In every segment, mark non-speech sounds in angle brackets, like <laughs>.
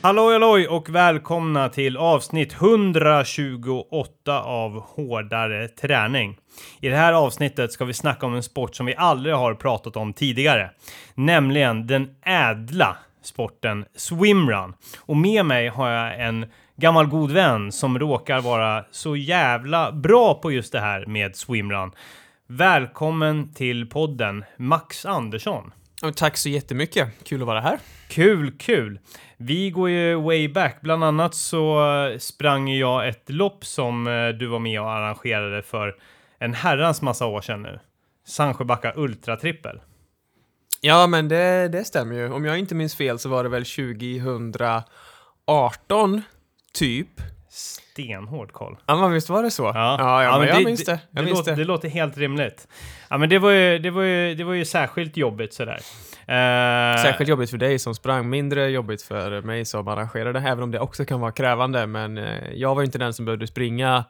Halloj halloj och välkomna till avsnitt 128 av Hårdare träning. I det här avsnittet ska vi snacka om en sport som vi aldrig har pratat om tidigare, nämligen den ädla sporten swimrun. Och med mig har jag en gammal god vän som råkar vara så jävla bra på just det här med swimrun. Välkommen till podden Max Andersson. Tack så jättemycket. Kul att vara här. Kul, kul. Vi går ju way back. Bland annat så eh, sprang jag ett lopp som eh, du var med och arrangerade för en herrans massa år sedan nu. Sandsjöbacka Ultratrippel. Ja, men det, det stämmer ju. Om jag inte minns fel så var det väl 2018, typ. Stenhård koll. Ja, men visst var det så? Ja, ja, ja men jag det, minns det. Jag det, minns låter, det. det låter helt rimligt. Ja, men det var ju, det var ju, det var ju särskilt jobbigt sådär. Eh, Särskilt jobbigt för dig som sprang, mindre jobbigt för mig som arrangerade, även om det också kan vara krävande. Men eh, jag var inte den som behövde springa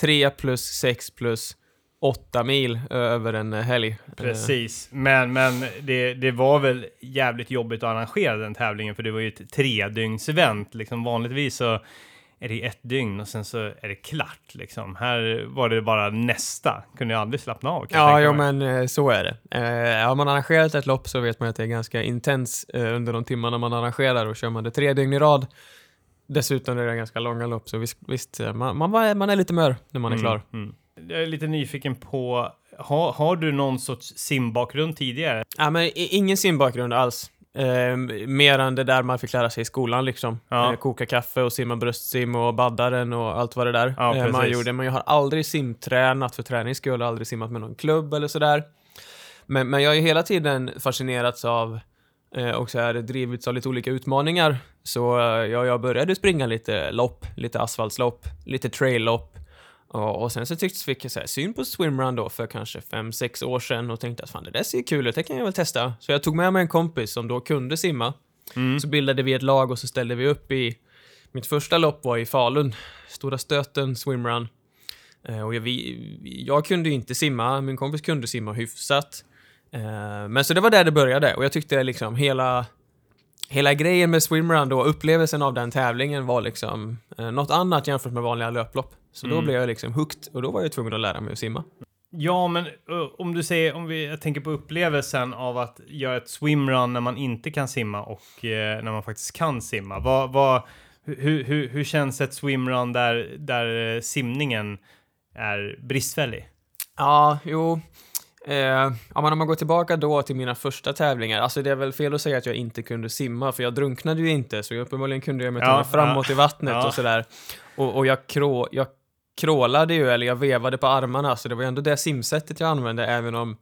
3 plus 6 plus 8 mil över en eh, helg. Precis, men, men det, det var väl jävligt jobbigt att arrangera den tävlingen för det var ju ett tredygnsevent. Liksom vanligtvis så är det ett dygn och sen så är det klart liksom. Här var det bara nästa, kunde jag aldrig slappna av. Ja, mig. men eh, så är det. Eh, har man arrangerat ett lopp så vet man att det är ganska intens eh, under de timmarna man arrangerar och kör man det tre dygn i rad Dessutom är det ganska långa lopp, så visst, visst eh, man, man, man är lite mör när man är klar. Mm, mm. Jag är lite nyfiken på, har, har du någon sorts simbakgrund tidigare? Ja, men i- ingen simbakgrund alls. Eh, mer än det där man fick lära sig i skolan liksom. Ja. Eh, koka kaffe och simma bröstsim och baddaren och allt vad det där Ja, eh, man gjorde. Men jag har aldrig simtränat för träningens skull, aldrig simmat med någon klubb eller sådär. Men, men jag har ju hela tiden fascinerats av eh, och så här, drivits av lite olika utmaningar. Så eh, ja, jag började springa lite lopp, lite asfaltslopp, lite traillopp. Och, och sen så tyckte, fick jag så här, syn på swimrun då för kanske 5-6 år sedan och tänkte att fan det där ser kul ut, det kan jag väl testa. Så jag tog med mig en kompis som då kunde simma. Mm. Så bildade vi ett lag och så ställde vi upp i... Mitt första lopp var i Falun, Stora Stöten swimrun. Eh, och jag, vi, jag kunde ju inte simma, min kompis kunde simma hyfsat. Eh, men så det var där det började och jag tyckte liksom hela... Hela grejen med swimrun då, upplevelsen av den tävlingen var liksom eh, något annat jämfört med vanliga löplopp. Så då Mm. blev jag liksom hooked och då var jag tvungen att lära mig att simma. Ja, men uh, om du säger, om vi, jag tänker på upplevelsen av att göra ett swimrun när man inte kan simma och eh, när man faktiskt kan simma. Vad, vad, hur, hur, hur känns ett swimrun där, där eh, simningen är bristfällig? Ja, jo. Eh, ja, men om man går tillbaka då till mina första tävlingar, alltså det är väl fel att säga att jag inte kunde simma, för jag drunknade ju inte, så uppenbarligen kunde jag mig Ja, framåt ja, i vattnet ja. och sådär. Och, och jag, krå, jag krålade ju, eller jag vevade på armarna, så det var ju ändå det simsättet jag använde, även om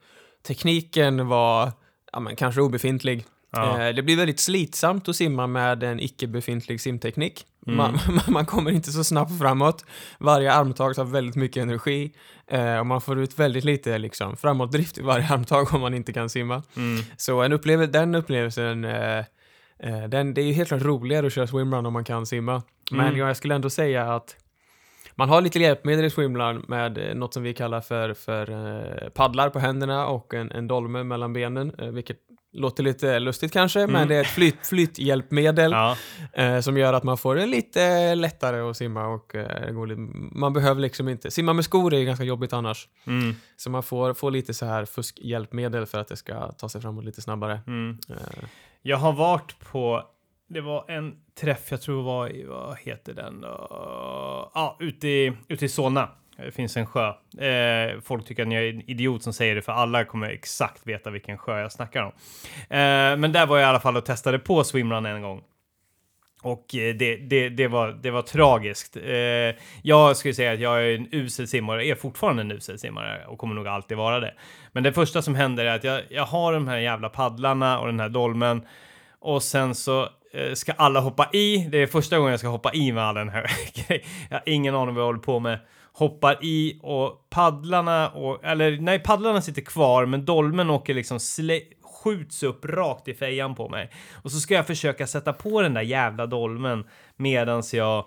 tekniken var, ja men kanske obefintlig. Ja. Eh, det blir väldigt slitsamt att simma med en icke-befintlig simteknik. Mm. <laughs> Man, man kommer inte så snabbt framåt. Varje armtag tar väldigt mycket energi eh, och man får ut väldigt lite liksom, framåtdrift i varje <laughs> armtag om man inte kan simma. Mm. Så en upplevelse, den upplevelsen, eh, eh, den, det är ju helt klart roligare att köra swimrun om man kan simma. Men Mm. jag skulle ändå säga att man har lite hjälpmedel i swimrun med eh, något som vi kallar för, för eh, paddlar på händerna och en, en dolme mellan benen, vilket låter lite lustigt kanske, Mm. men det är ett flyt, flythjälpmedel Ja. eh, som gör att man får det lite lättare att simma och eh, gå lite, man behöver liksom inte, simma med skor är ju ganska jobbigt annars. Mm. Så man får, får lite så här fuskhjälpmedel för att det ska ta sig framåt lite snabbare. Mm. Eh, Jag har varit på, det var en träff, jag tror var i, vad heter den? Ja, ute i, ute i Solna. Det finns en sjö. Eh, folk tycker att jag är en idiot som säger det, för alla kommer exakt veta vilken sjö jag snackar om. Eh, men där var jag i alla fall och testade på swimrun en gång. Och eh, det, det, det, var, det var tragiskt. Eh, jag skulle säga att jag är en usel simmare, är fortfarande en usel simmare och kommer nog alltid vara det. Men det första som händer är att jag, jag har de här jävla paddlarna och den här dolmen och sen så eh, ska alla hoppa i. Det är första gången jag ska hoppa i med all den här <laughs> grejen. Jag har ingen aning vad jag håller på med. Hoppar i och paddlarna och, eller nej, paddlarna sitter kvar, men dolmen åker liksom slä, skjuts upp rakt i fejan på mig. Och så ska jag försöka sätta på den där jävla dolmen medans jag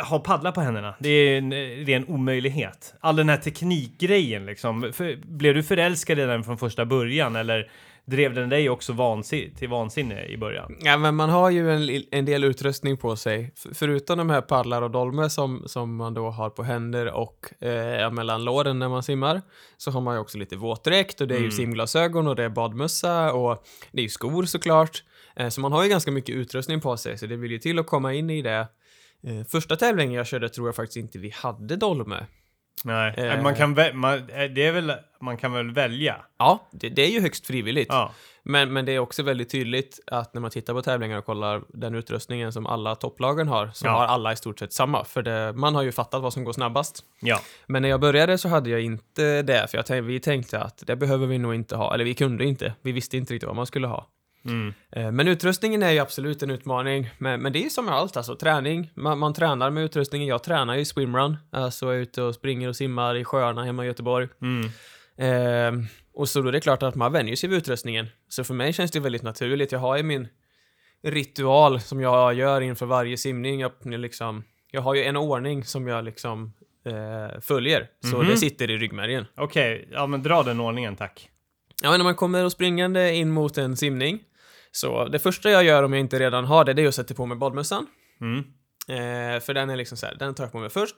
ha paddlar på händerna. Det är en, ren omöjlighet. All den här teknikgrejen liksom. För, blev du förälskad i den från första början eller drev den dig också vansin till vansinne i början? Ja, men man har ju en, en del utrustning på sig. F förutom de här paddlar och dolmar som, som man då har på händer och eh, mellan låren när man simmar, så har man ju också lite våtdräkt och det är Mm. ju simglasögon och det är badmössa och det är ju skor såklart. Eh, så man har ju ganska mycket utrustning på sig, så det vill ju till att komma in i det. Eh, första tävlingen jag körde tror jag faktiskt inte vi hade dolme. Nej, Eh. man kan man, eh, det är väl, man kan väl välja? Ja, det, det är ju högst frivilligt. Ja. Men, men det är också väldigt tydligt att när man tittar på tävlingar och kollar den utrustningen som alla topplagen har, så Ja. har alla i stort sett samma. För det, man har ju fattat vad som går snabbast. Ja. Men när jag började så hade jag inte det, för jag tänkte, vi tänkte att det behöver vi nog inte ha. Eller vi kunde inte. Vi visste inte riktigt vad man skulle ha. Mm. Eh, Men utrustningen är ju absolut en utmaning. Men, men det är som med allt, alltså träning. Man, man tränar med utrustningen. Jag tränar ju swimrun. Alltså jag är ute och springer och simmar i sjöarna hemma i Göteborg. Mm. Ehm, och så då är det klart att man vänjer sig vid utrustningen. Så för mig känns det väldigt naturligt. Jag har ju min ritual som jag gör inför varje simning. Jag, liksom, jag har ju en ordning som jag liksom eh, följer. Så Mhm. det sitter i ryggmärgen. Okej, ja men dra den ordningen tack. Ja, när man kommer och springande in mot en simning. Så det första jag gör om jag inte redan har det, det är att sätta på mig badmössan. Mm. Eh, för den är liksom så här, den tar jag på mig först.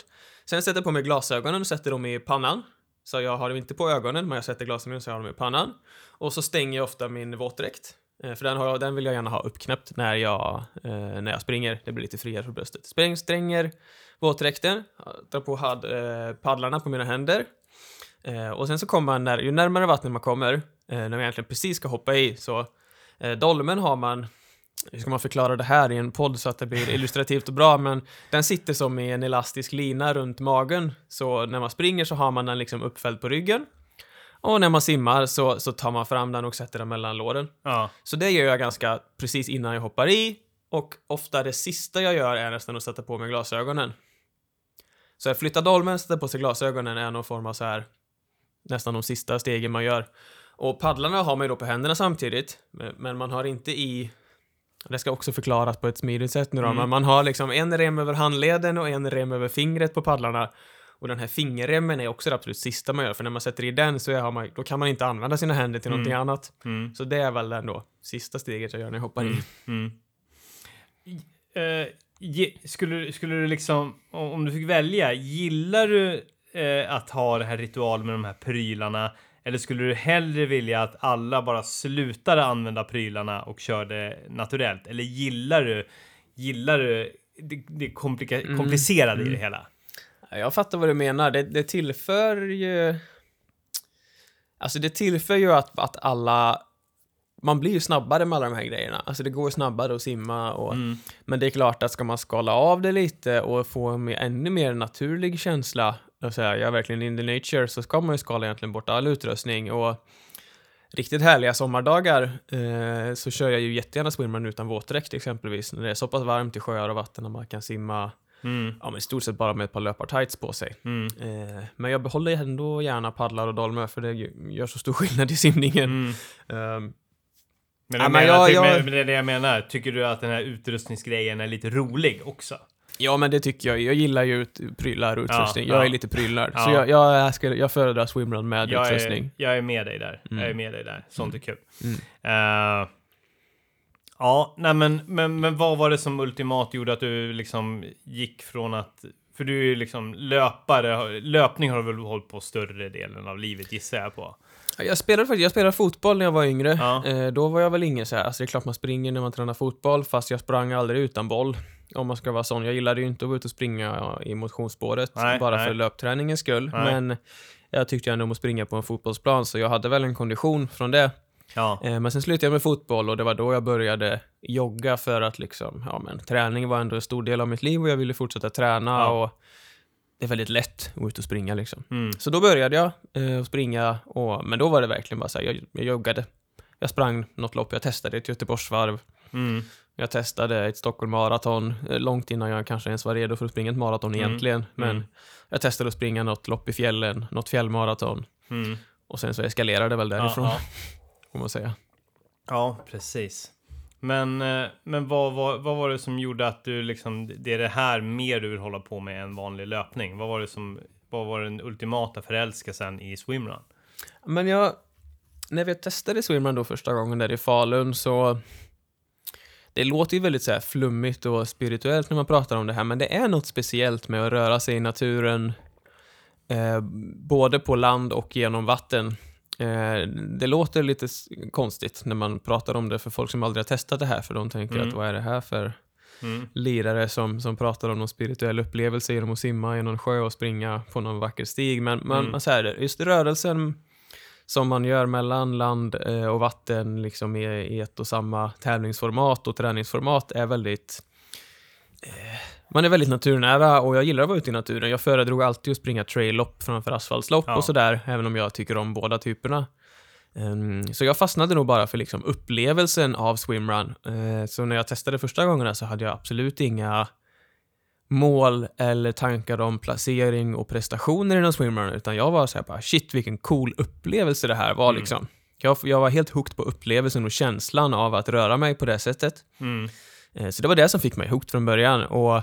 Sen sätter jag på mig glasögonen och sätter dem i pannan. Så jag har dem inte på ögonen, men jag sätter glasögonen så jag har dem i pannan. Och så stänger jag ofta min våtdräkt. Eh, för den, har jag, den vill jag gärna ha uppknäppt när jag, eh, när jag springer. Det blir lite friare för bröstet. Spräng, stänger våtdräkten, drar på had, eh, paddlarna på mina händer. Eh, och sen så kommer man, när, ju närmare vattnet man kommer, eh, när man egentligen precis ska hoppa i, så dolmen har man hur ska man förklara det här i en podd så att det blir illustrativt och bra, men den sitter som i en elastisk lina runt magen. Så när man springer så har man den liksom uppfälld på ryggen. Och när man simmar så, så tar man fram den och sätter den mellan låren. Ja. Så det gör jag ganska precis innan jag hoppar i. Och ofta det sista jag gör är nästan att sätta på mig glasögonen. Så jag flyttar dolmen, sätter på sig glasögonen är någon form av så här nästan de sista stegen man gör. Och paddlarna har man ju då på händerna samtidigt, men- man har inte i det ska också förklaras på ett smidigt sätt nu då, Mm. men man har liksom en rem över handleden och en rem över fingret på paddlarna. Och den här fingerremmen är också det absolut sista man gör, för när man sätter i den så är man, då kan man inte använda sina händer till Mm. någonting annat. Mm. Så det är väl ändå sista steget jag gör när jag hoppar in. Mm. Eh, ge, skulle, du- skulle du liksom, om du fick välja, gillar du eh, att ha det här ritual med de här prylarna? Eller skulle du hellre vilja att alla bara slutade använda prylarna och körde naturellt? Eller gillar du, gillar du det, det komplika, Mm. komplicerade i Mm. det hela? Ja, Jag fattar vad du menar. Det, det tillför ju... Alltså det tillför ju att, att alla... Man blir ju snabbare med alla de här grejerna. Alltså det går snabbare att simma och... Mm. Men det är klart att ska man skala av det lite och få en ännu mer naturlig känsla, och säga jag är verkligen in the nature, så ska man ju skala egentligen bort all utrustning och riktigt härliga sommardagar eh, så kör jag ju jättegärna swimrun utan våtdräkt exempelvis, när det är så pass varmt i sjöar och vatten att man kan simma Mm. ja, men i stort sett bara med ett par löpartights på sig. Mm. Eh, men jag behåller ändå gärna paddlar och dolmar för det gör så stor skillnad i simningen. Mm. Ehm, Men, Ja, jag men jag- jag- men, men det är det jag menar. Tycker du att den här utrustningsgrejen är lite rolig också? Ja, men det tycker jag. Jag gillar ju prylar och Ja, utrustning. jag ja. är lite prylnörd. Så Ja. jag, jag, jag, ska, jag föredrar swimrun med Jag utrustning. är, jag är med dig där. Jag är Mm. med dig där. Sånt är kul. Mm. Eh, ja, nej men, men, men vad var det som ultimat gjorde att du liksom gick från att... För du är ju liksom löpare. Löpning har du väl hållit på större delen av livet gissar jag på. Jag spelade faktiskt, jag spelade fotboll när jag var yngre. Ja. Eh, då var jag väl ingen så här, alltså det är klart man springer när man tränar fotboll, fast jag sprang aldrig utan boll. Om man ska vara sån. Jag gillade ju inte att vara ute och springa i motionsspåret, Nej, bara nej. för löpträningens skull. Nej. Men jag tyckte ändå om att springa på en fotbollsplan, så jag hade väl en kondition från det. Ja. Eh, men sen slutade jag med fotboll och det var då jag började jogga för att liksom, ja men träning var ändå en stor del av mitt liv och jag ville fortsätta träna Ja. och det är väldigt lätt att gå ut och springa liksom. Mm. Så då började jag eh, springa, och, men då var det verkligen bara så här, jag, jag joggade. Jag sprang något lopp, jag testade ett Göteborgsvarv, Mm. jag testade ett Stockholm Marathon, eh, långt innan jag kanske ens var redo för att springa ett maraton Mm. egentligen. Men Mm. jag testade att springa något lopp i fjällen, något fjällmaraton. Mm. Och sen så eskalerade det väl Ja, därifrån, ja. <laughs> får man säga. ja, precis. Men, eh, men vad, vad, vad var det som gjorde att du liksom, det är det här mer du vill hålla på med än vanlig löpning? Vad var det som, vad var den ultimata förälskelsen i swimrun? Men jag, när vi testade swimrun då första gången där i Falun så det låter ju väldigt så här flummigt och spirituellt när man pratar om det här, men det är något speciellt med att röra sig i naturen, eh, både på land och genom vatten. Eh, det låter lite konstigt när man pratar om det för folk som aldrig har testat det här, för de tänker mm. att vad är det här för mm. lirare som, som pratar om någon spirituell upplevelse genom att simma i någon sjö och springa på någon vacker stig. Men man, mm. så här, just rörelsen som man gör mellan land eh, och vatten liksom i, i ett och samma tävlingsformat och träningsformat är väldigt eh, man är väldigt naturnära och jag gillar att vara ute i naturen. Jag föredrog alltid att springa trail-lopp framför asfaltslopp ja. och sådär, även om jag tycker om båda typerna. Um, så jag fastnade nog bara för liksom upplevelsen av swimrun. Uh, så när jag testade första gångerna så hade jag absolut inga mål eller tankar om placering och prestationer inom swimrun, utan jag var såhär bara shit vilken cool upplevelse det här var mm. liksom. Jag, jag, var helt hooked på upplevelsen och känslan av att röra mig på det sättet. Mm. Uh, så det var det som fick mig hooked från början och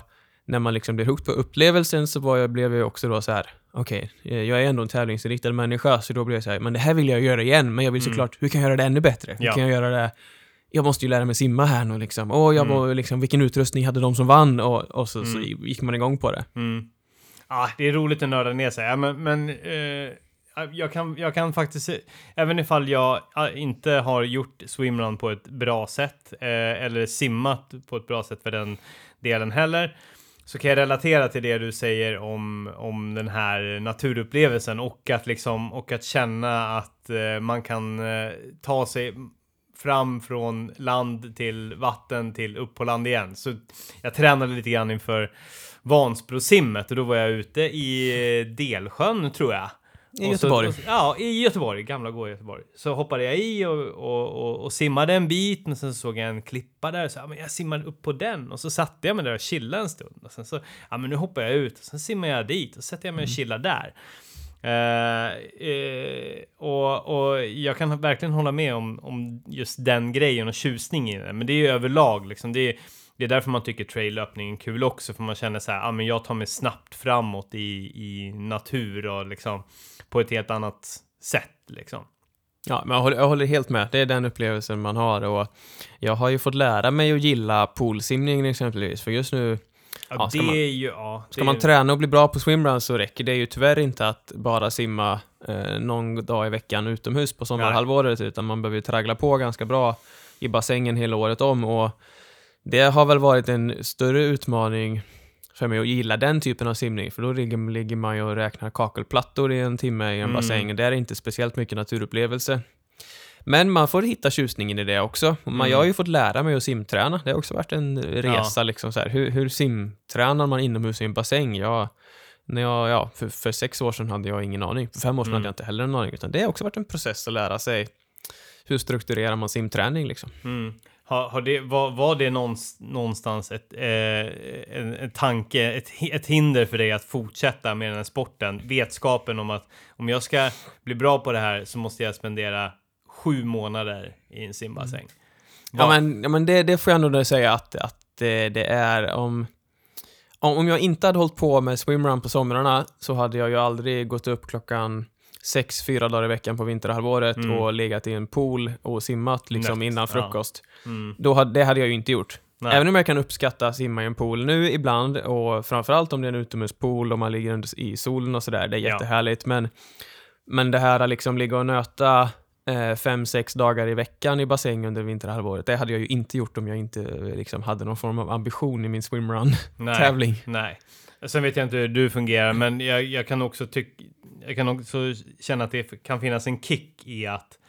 när man liksom blev hooked på upplevelsen så var jag, blev jag också då så här okej, okay, eh, jag är ändå en tävlingsinriktad människa, så då blev jag så här, men det här vill jag göra igen, men jag vill mm. såklart, hur kan jag göra det ännu bättre? Hur ja. kan jag göra det jag måste ju lära mig simma här nu liksom. Och jag mm. var liksom, vilken utrustning hade de som vann? Och, och så, mm. så gick man igång på det. Mm. Ja, det är roligt att nörda ner sig. Ja, men, men eh, jag, kan, jag kan faktiskt, även ifall jag inte har gjort swimrun på ett bra sätt, eh, eller simmat på ett bra sätt för den delen heller, så kan jag relatera till det du säger om, om den här naturupplevelsen och att liksom och att känna att eh, man kan eh, ta sig fram från land till vatten till upp på land igen. Så jag tränade lite grann inför Vansbrosimmet och då var jag ute i eh, Delsjön tror jag. I Göteborg? Så, ja, i Göteborg, gamla gå Göteborg. Så hoppade jag i och, och, och, och simmade en bit, men sen såg jag en klippa där, så ja, men jag simmade upp på den och så satte jag mig där och chillade en stund. Och sen så, ja men nu hoppar jag ut, och sen simmar jag dit och sätter jag mig och mm. chillar där. Uh, uh, och, och jag kan verkligen hålla med om, om just den grejen och tjusning i det. Men det är ju överlag liksom. Det är, det är därför man tycker traillöpning är kul också, för man känner så här, ah, men jag tar mig snabbt framåt i, i natur och liksom på ett helt annat sätt liksom. Ja, men jag håller, jag håller, helt med. Det är den upplevelsen man har och jag har ju fått lära mig att gilla poolsimningen exempelvis, för just nu Ja, ska, man, ju, ja, ska man träna och bli bra på swimrun så räcker det ju tyvärr inte att bara simma eh, någon dag i veckan utomhus på sommarhalvåret, utan man behöver traggla på ganska bra i bassängen hela året om. Och det har väl varit en större utmaning för mig att gilla den typen av simning, för då ligger, man ju och räknar kakelplattor i en timme i en mm. bassäng. Det är inte speciellt mycket naturupplevelse. Men man får hitta tjusningen i det också. Man, mm. Jag har ju fått lära mig att simträna. Det har också varit en resa. Ja. Liksom, så här. Hur, hur simtränar man inomhus i en bassäng? Jag, när jag, ja, för, för sex år sedan hade jag ingen aning. För fem år sedan mm. hade jag inte heller en aning. Utan det har också varit en process att lära sig hur strukturerar man simträning. Liksom. Mm. Har, har det, var, var det någonstans ett, eh, en, en, tanke, ett, ett hinder för dig att fortsätta med den här sporten? Vetskapen om att om jag ska bli bra på det här så måste jag spendera sju månader i en simbassäng. Mm. Ja, men, ja, men det, det får jag ändå säga att, att det, det är om... Om jag inte hade hållit på med swimrun på somrarna så hade jag ju aldrig gått upp klockan sex, fyra dagar i veckan på vinterhalvåret mm. och legat i en pool och simmat liksom Nött, innan frukost. Ja. Mm. Då hade, det hade jag ju inte gjort. Nej. Även om jag kan uppskatta simma i en pool nu ibland och framförallt om det är en utomhuspool och man ligger i solen och sådär, det är jättehärligt. Ja. Men, men det här att liksom ligga och nöta eh, fem, sex dagar i veckan i bassäng under vinterhalvåret. Det hade jag ju inte gjort om jag inte liksom, hade någon form av ambition i min swimrun-tävling. Nej, nej. Sen vet jag inte hur du fungerar, men jag, jag kan också tycka... Jag kan också känna att det kan finnas en kick i att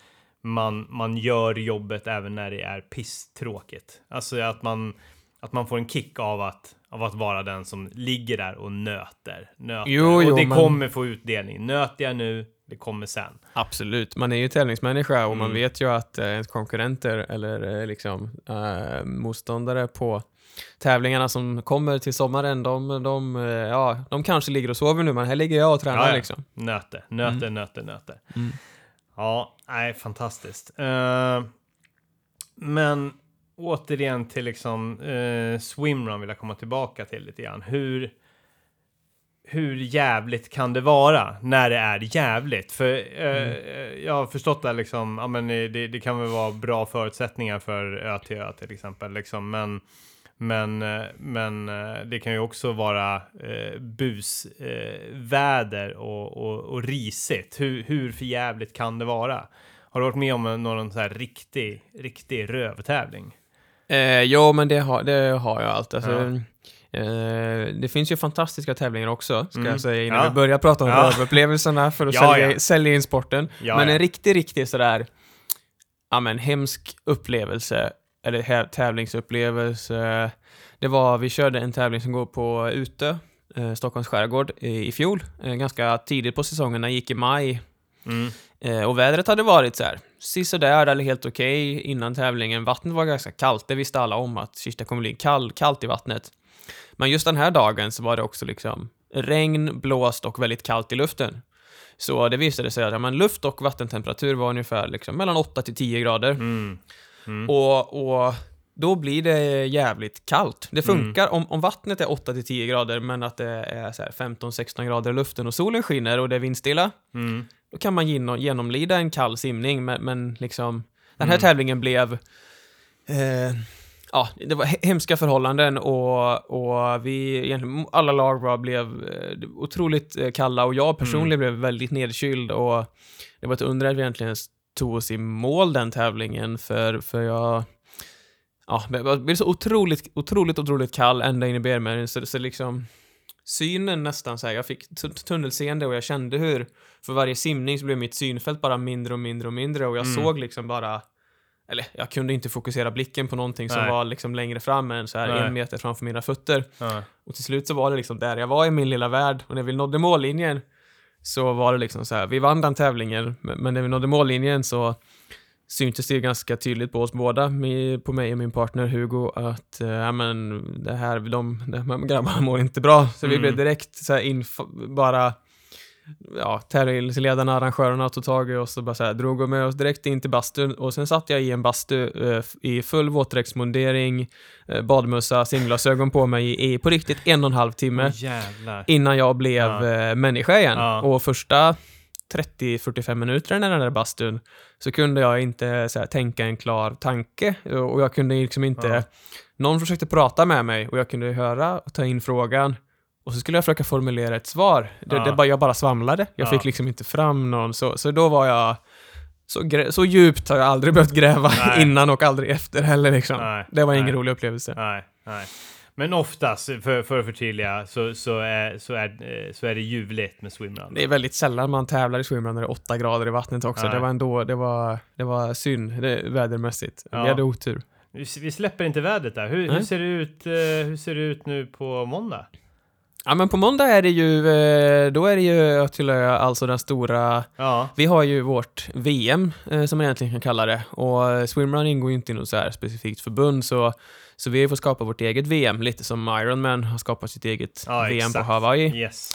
man, man gör jobbet även när det är pisstråkigt. Alltså att man, att man får en kick av att, av att vara den som ligger där och nöter. nöter. Jo, och jo, det men... kommer få utdelning. Nöter jag nu, det kommer sen. Absolut, man är ju tävlingsmänniska och mm. man vet ju att eh, ens konkurrenter eller eh, liksom eh, motståndare på tävlingarna som kommer till sommaren, de, de, eh, ja, de kanske ligger och sover nu, men här ligger jag och tränar. Ja, ja. Liksom. Nöte, nöte, mm. nöte, nöte. Mm. Ja, nej, fantastiskt. Uh, men återigen till liksom eh, swimrun vill jag komma tillbaka till lite grann. Hur, hur jävligt kan det vara när det är jävligt? För eh, Mm. jag har förstått det liksom, ja men det, det kan väl vara bra förutsättningar för ö till ö till exempel liksom, men men, eh, men eh, det kan ju också vara eh, busväder eh, och, och, och risigt. Hur, hur för jävligt kan det vara? Har du varit med om någon så här riktig, riktig rövtävling? Eh, jo, men det har, det har jag allt. Alltså, Ja. eh, det finns ju fantastiska tävlingar också, ska Mm. jag säga, innan Ja. vi börjar prata om Ja. rövupplevelserna för att Ja, sälja, ja. sälja in sporten. Ja, men ja. en riktig, riktig sådär, ja men hemsk upplevelse, eller tävlingsupplevelse, det var, vi körde en tävling som går på Utö, eh, Stockholms skärgård, i, i fjol. Eh, ganska tidigt på säsongen, den gick i maj. Mm. Eh, och vädret hade varit så här, sisådär eller helt okej innan tävlingen. Vattnet var ganska kallt, det visste alla om att det kommer bli kall, kallt i vattnet. Men just den här dagen så var det också liksom regn, blåst och väldigt kallt i luften. Så det visade sig att ja, men luft och vattentemperatur var ungefär liksom mellan 8 till 10 grader. Mm. Mm. Och, och då blir det jävligt kallt. Det funkar om, om vattnet är 8 till 10 grader men att det är så här 15-16 grader i luften och solen skiner och det är vindstilla. Mm. Då kan man genom, genomlida en kall simning, men, men liksom den här Mm. tävlingen blev eh, Ja, det var he- hemska förhållanden och, och vi, alla lag bara blev eh, otroligt eh, kalla och jag personligen blev väldigt nedkyld och det var ett under att vi egentligen tog oss i mål den tävlingen för, för jag Ja, jag blev så otroligt, otroligt, otroligt kall ända in i benmärgen så, så liksom synen nästan så här, jag fick tu- tunnelseende och jag kände hur för varje simning så blev mitt synfält bara mindre och mindre och mindre och jag Mm. såg liksom bara eller jag kunde inte fokusera blicken på någonting som Nej. var liksom längre fram än så här Nej. en meter framför mina fötter. Ja. Och till slut så var det liksom där jag var i min lilla värld och när vi nådde mållinjen så var det liksom så här, vi vann den tävlingen, men när vi nådde mållinjen så syntes det ganska tydligt på oss båda, på mig och min partner Hugo, att eh, ja, men det här, de, de här grabbarna mår inte bra. Så vi Mm. blev direkt så här bara ja, tävlingsledarna, arrangörerna tog tag i oss och bara så här, drog med oss direkt in till bastun och sen satt jag i en bastu eh, i full våtdräktsmundering, eh, badmössa, simglasögon på mig i, i på riktigt en och en halv timme jävlar. innan jag blev Ja. eh, människa igen. Ja. Och första 30-45 minuterna i den där bastun så kunde jag inte så här, tänka en klar tanke och jag kunde liksom inte... Ja. Någon försökte prata med mig och jag kunde höra och ta in frågan och så skulle jag försöka formulera ett svar. Det, Ja. det bara, jag bara svamlade. Jag Ja. fick liksom inte fram någon, så, så då var jag... Så, så djupt har jag aldrig behövt gräva <laughs> Nej. innan och aldrig efter heller liksom. Nej, Det var ingen nej. rolig upplevelse. Nej, nej. Men oftast, för, för att förtydliga, så, så, är, så, är, eh, så är det ljuvligt med swimrun. Det är väldigt sällan man tävlar i swimrun när det är 8 grader i vattnet också. Nej. Det var ändå, det var, det var synd det, vädermässigt. Ja. Vi hade otur. Vi, släpper inte vädret där. Hur, hur, ser det ut, eh, hur ser det ut nu på måndag? Ja men på måndag är det ju, eh, då är det ju till alltså den stora, Ja, vi har ju vårt VM eh, som man egentligen kan kalla det och eh, swimrun ingår ju inte i något så här specifikt förbund så, så vi får skapa vårt eget VM, lite som Ironman har skapat sitt eget Ja, VM exakt. på Hawaii. yes.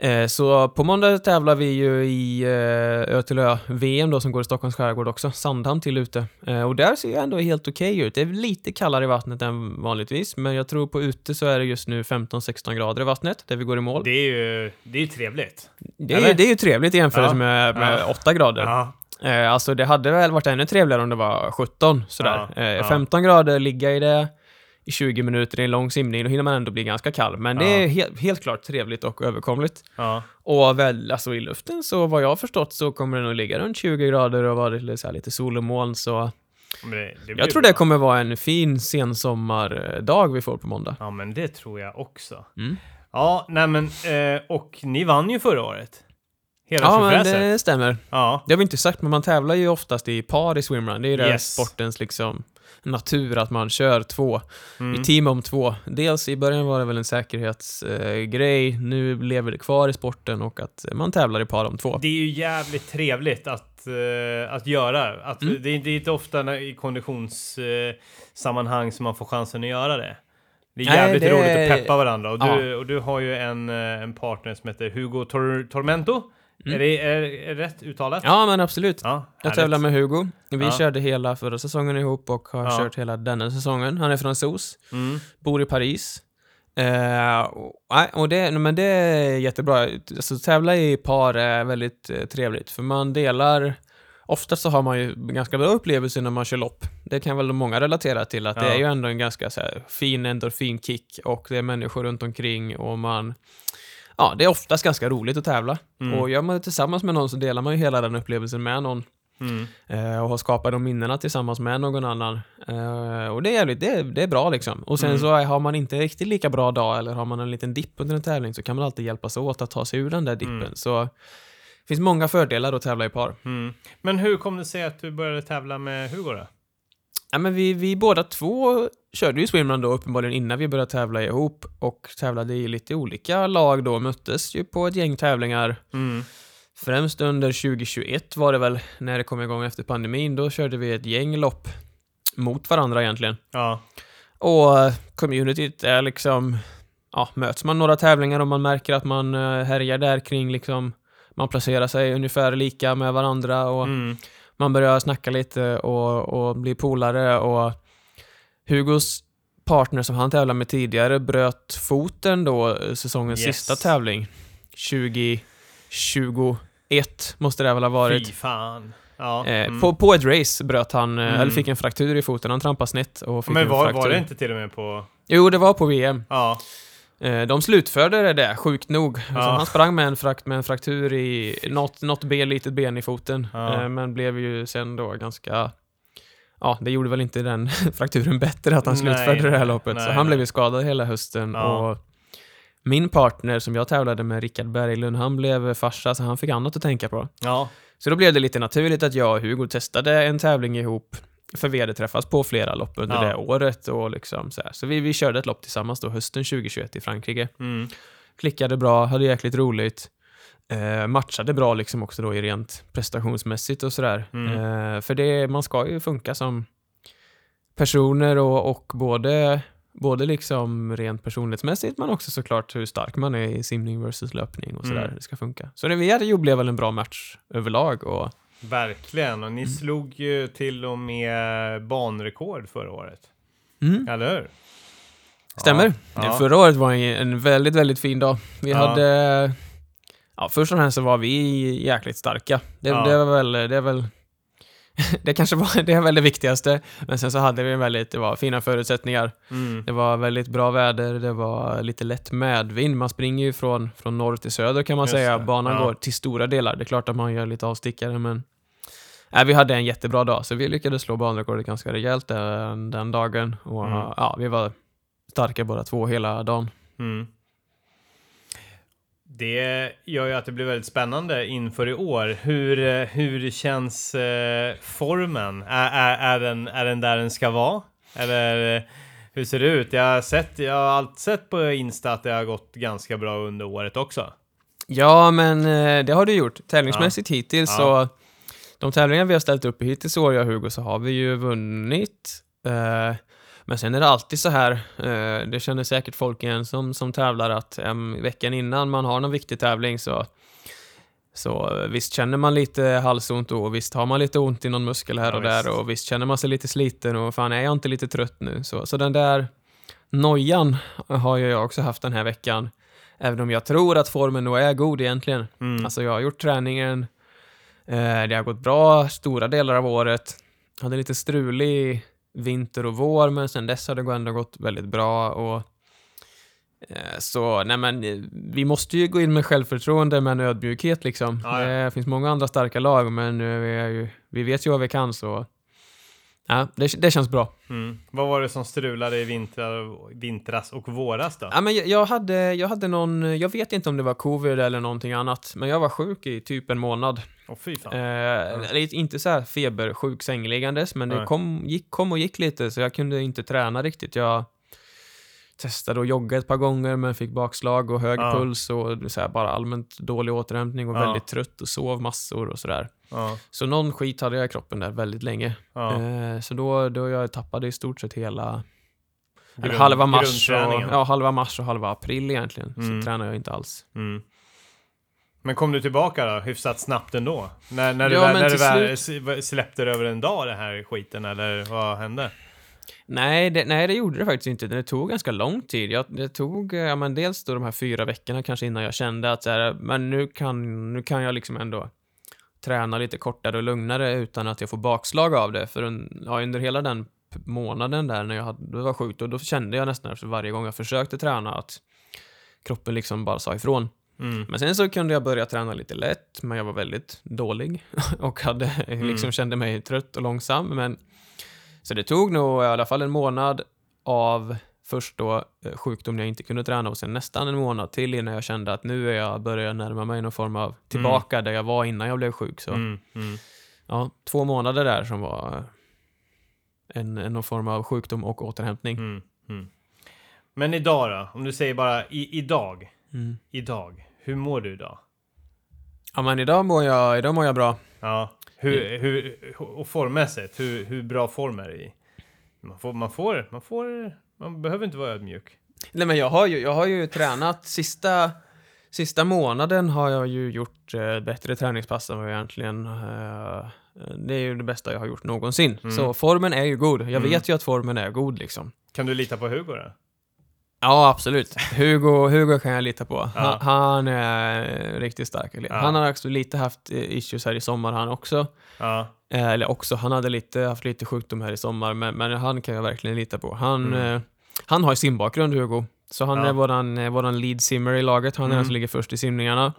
Eh, Så på måndag tävlar vi ju i eh, Ö till Ö-VM då som går i Stockholms skärgård också, Sandhamn till ute. Eh, Och där ser det ändå helt okej ut. Det är lite kallare i vattnet än vanligtvis, men jag tror på ute så är det just nu 15-16 grader i vattnet där vi går i mål. Det är ju, det är ju trevligt. Det är, eller? det är ju trevligt i jämförelse Ja. med, med Ja. 8 grader. Ja, Eh, alltså det hade väl varit ännu trevligare om det var 17 sådär. Ja, Eh, ja. 15 grader, ligga i det i 20 minuter i en lång simning, då hinner man ändå bli ganska kall. Men det Ja. är he- helt klart trevligt och överkomligt. ja. Och väl, alltså i luften så vad jag har förstått så kommer det nog ligga runt 20 grader och vara lite, så här, lite sol och moln så det, det jag tror bra. det kommer vara en fin sensommardag vi får på måndag. Ja, men det tror jag också. Mm. Ja, nej men, eh, och ni vann ju förra året. Hela Ja, men det stämmer. Ja, Det har vi inte sagt, men man tävlar ju oftast i par i swimrun. Det är ju den Yes. sportens liksom natur att man kör två mm. i team om två. Dels i början var det väl en säkerhetsgrej, eh, nu lever det kvar i sporten och att man tävlar i par om två. Det är ju jävligt trevligt att, eh, att göra. Att, Mm. det, det är inte ofta när, i konditionssammanhang sammanhang som man får chansen att göra det. Det är Nej, jävligt det- roligt att peppa varandra. Och du, Ja. och du har ju en, eh, en partner som heter Hugo Tor Tormento. Är, det, är, är rätt uttalat? Ja, men absolut. Ja, Jag tävlar med Hugo. Vi Ja. körde hela förra säsongen ihop och har Ja. kört hela denna säsongen. Han är fransos, Mm. bor i Paris. Eh, och, och det, men det är jättebra. Alltså, tävla i par är väldigt eh, trevligt, för man delar Oftast så har man ju ganska bra upplevelser när man kör lopp. Det kan väl många relatera till, att det är ju ändå en ganska så här, fin endorfinkick och det är människor runt omkring och man... Ja, det är oftast ganska roligt att tävla. Mm. Och gör man det tillsammans med någon så delar man ju hela den upplevelsen med någon. Mm. Eh, och har skapat de minnena tillsammans med någon annan. Eh, och det är jävligt, det är, det är bra liksom. Och sen Mm. så har man inte riktigt lika bra dag eller har man en liten dipp under en tävling så kan man alltid hjälpas åt att ta sig ur den där dippen. Mm. Så det finns många fördelar att tävla i par. Mm. Men hur kom det sig att du började tävla med Hugo då? Ja, men vi, vi båda två körde ju swimrun då uppenbarligen innan vi började tävla ihop och tävlade i lite olika lag då, möttes ju på ett gäng tävlingar. Mm. Främst under 2021 var det väl, när det kom igång efter pandemin, då körde vi ett gäng lopp mot varandra egentligen. Ja. Och eh, communityt är liksom, ja, möts man några tävlingar och man märker att man eh, härjar där kring liksom, man placerar sig ungefär lika med varandra och Mm. Man börjar snacka lite och, och bli polare och Hugos partner som han tävlade med tidigare bröt foten då eh, säsongens Yes. sista tävling. 2021 måste det väl ha varit. Fy fan. Ja. Eh, mm. på, på ett race bröt han, eh, Mm. eller fick en fraktur i foten. Han trampade snett och fick Men en var, fraktur. var det inte till och med på... Jo, det var på VM. Ja. Eh, de slutförde det sjukt nog. Alltså, Ja. han sprang med en, frakt, med en fraktur i något, något ben, litet ben i foten. Ja. Eh, men blev ju sen då ganska... Ja, det gjorde väl inte den <laughs> frakturen bättre att han Nej, slutförde det här nej, loppet. så nej, han blev nej. ju skadad hela hösten. Ja. Och min partner som jag tävlade med, Rickard Berglund, han blev farsa så han fick annat att tänka på. Så då blev det lite naturligt att jag och Hugo testade en tävling ihop. För vi hade träffats på flera lopp under Ja. det året och liksom så här. Så vi, vi körde ett lopp tillsammans då hösten 2021 i Frankrike Mm. klickade bra, hade jäkligt roligt. Eh, matchade bra liksom också då i rent prestationsmässigt och sådär. Mm. Eh, för det, man ska ju funka som personer och, och både, både liksom rent personlighetsmässigt men också såklart hur stark man är i simning versus löpning och sådär. Mm. Det ska funka. Så det vi hade ju blev väl en bra match överlag och Verkligen. Och ni Mm. slog ju till och med banrekord förra året. mm. Eller hur? Stämmer. Ja. Förra året var en, väldigt, väldigt fin dag. Vi Ja. hade... Ja, först och främst så var vi jäkligt starka. Det, det var väl... Det väl... <laughs> det kanske var... Det är väl det viktigaste. Men sen så hade vi en väldigt... Det var fina förutsättningar. Mm. Det var väldigt bra väder. Det var lite lätt medvind. Man springer ju från, från norr till söder kan man Just säga. det. Banan går till stora delar. Det är klart att man gör lite avstickare, men... Nej, vi hade en jättebra dag, så vi lyckades slå banrekordet ganska rejält den, den dagen. Och Mm. ja, vi var starka båda två hela dagen. Mm. Det gör ju att det blir väldigt spännande inför i år. Hur, eh, hur känns eh, formen? Är, är, är, den, är den där den ska vara? Eller eh, hur ser det ut? Jag har, sett, jag har alltid sett på Insta att det har gått ganska bra under året också. Ja, men eh, det har du gjort. Tävlingsmässigt hittills Ja. så... De tävlingar vi har ställt upp i hittills i år, jag och Hugo, så har vi ju vunnit. Eh, men sen är det alltid så här, eh, det känner säkert folk igen som, som tävlar, att em, veckan innan man har någon viktig tävling så så eh, visst känner man lite halsont då, och visst har man lite ont i någon muskel här Ja, och där visst. och visst känner man sig lite sliten och fan är jag inte lite trött nu? Så, så den där nojan har ju jag också haft den här veckan. Även om jag tror att formen nog är god egentligen. Mm. Alltså jag har gjort träningen, det har gått bra stora delar av året. Hade lite strulig vinter och vår, men sen dess har det ändå gått väldigt bra. Och, eh, så nej men, eh, vi måste ju gå in med självförtroende med en ödmjukhet liksom. Ja, ja. Det finns många andra starka lag, men eh, vi, är ju, vi vet ju vad vi kan så ja, det, det känns bra. Mm. Vad var det som strulade i vintrar, vintras och våras då? Ja, men jag, jag, hade, jag hade någon, jag vet inte om det var covid eller någonting annat, men jag var sjuk i typ en månad. Åh fy fan. Eh, eller Inte så här febersjuk sängliggandes, men det kom, gick, kom och gick lite, så jag kunde inte träna riktigt. Jag testade att jogga ett par gånger, men fick bakslag och hög Ja. puls och så här, bara allmänt dålig återhämtning och Ja. väldigt trött och sov massor och sådär. Ja. Så någon skit hade jag i kroppen där väldigt länge. Eh, så då, då jag tappade i stort sett hela Grund- halva mars och, ja, halva mars och halva april egentligen. Mm. Så tränade jag inte alls. Mm. Men kom du tillbaka då, hyfsat snabbt ändå? När, när Ja, du, väl, när du väl släppte det över en dag, det här skiten, eller vad hände? Nej det, nej, det gjorde det faktiskt inte. Det tog ganska lång tid. Jag, det tog, eh, ja men dels då de här fyra veckorna kanske innan jag kände att så här, men nu kan, nu kan jag liksom ändå träna lite kortare och lugnare utan att jag får bakslag av det. För en, ja, under hela den månaden där när jag hade, var sjukt, och då kände jag nästan varje gång jag försökte träna att kroppen liksom bara sa ifrån. Mm. Men sen så kunde jag börja träna lite lätt, men jag var väldigt dålig <laughs> och hade liksom kände mig trött och långsam. Men, så det tog nog i alla fall en månad av först då eh, sjukdom när jag inte kunde träna och sen nästan en månad till innan jag kände att nu är jag börjar närma mig någon form av tillbaka där jag var innan jag blev sjuk. Så Mm. Mm. ja, två månader där som var en, en någon form av sjukdom och återhämtning. Mm. Mm. Men idag då? Om du säger bara i, idag. Mm. Idag. Hur mår du idag? Ja, men idag mår jag, idag mår jag bra. Ja. Hur, hur, och formmässigt, hur, hur bra form är det i? Man får, man får, man får, man behöver inte vara ödmjuk. Nej men jag har ju, jag har ju tränat sista, sista månaden har jag ju gjort eh, bättre träningspass än vad jag egentligen eh, det är ju det bästa jag har gjort någonsin. Mm. Så formen är ju god. Jag Mm. vet ju att formen är god liksom. Kan du lita på Hugo då? Ja, absolut. Hugo, Hugo kan jag lita på. Han, Ja. han är riktigt stark. Ja. Han har också lite haft eh, issues här i sommar han också. Ja. Eh, Eller också, han hade lite, haft lite sjukdom här i sommar, men, men han kan jag verkligen lita på. Han, Mm. eh, han har ju simbakgrund, Hugo. Så han är våran, våran lead simmer i laget. Han är Mm. den som ligger först i simningarna.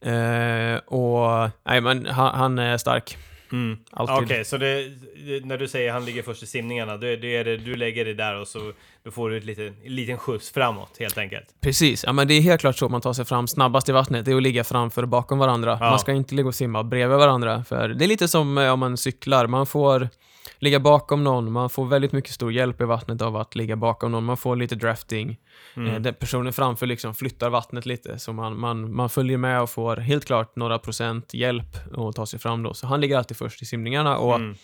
Eh, och, nej men han, han är stark. Mm. Okej, så det, det, när du säger han ligger först i simningarna, då det, är det, du lägger det där och så då får du ett liten, en liten skjuts framåt helt enkelt. Precis, ja men det är helt klart så man tar sig fram snabbast i vattnet, det är att ligga framför och bakom varandra. Ja. Man ska inte ligga och simma bredvid varandra, för det är lite som eh, om man cyklar, man får ligga bakom någon, man får väldigt mycket stor hjälp i vattnet av att ligga bakom någon, man får lite drafting. Mm. Eh, Den personen framför liksom flyttar vattnet lite, så man, man, man följer med och får helt klart några procent hjälp att ta sig fram då. Så han ligger alltid först i simningarna och Mm.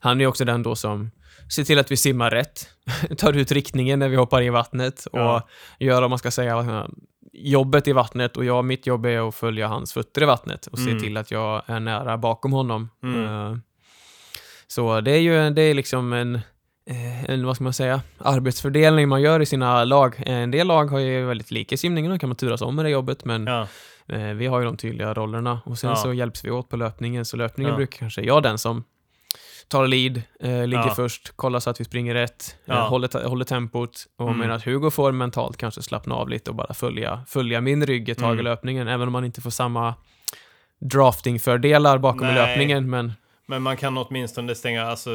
han är också den då som ser till att vi simmar rätt, <laughs> tar ut riktningen när vi hoppar i vattnet och Ja. gör, om man ska säga, jobbet i vattnet och jag, mitt jobb är att följa hans fötter i vattnet och se Mm. till att jag är nära bakom honom. Mm. Eh, Så det är ju det är liksom en, eh, en, vad ska man säga, arbetsfördelning man gör i sina lag. En del lag har ju väldigt lika simningen och kan man turas om med det jobbet, men Ja. Eh, vi har ju de tydliga rollerna och sen Ja. så hjälps vi åt på löpningen. Så löpningen Ja. brukar kanske jag den som tar lead, eh, ligger Ja. först, kollar så att vi springer rätt, Ja. eh, håller, håller tempot. Och Mm. medan Hugo får mentalt kanske slappna av lite och bara följa, följa min rygg ett tag Mm. i löpningen, även om man inte får samma draftingfördelar bakom i Nej. löpningen. Men Men man kan åtminstone stänga, alltså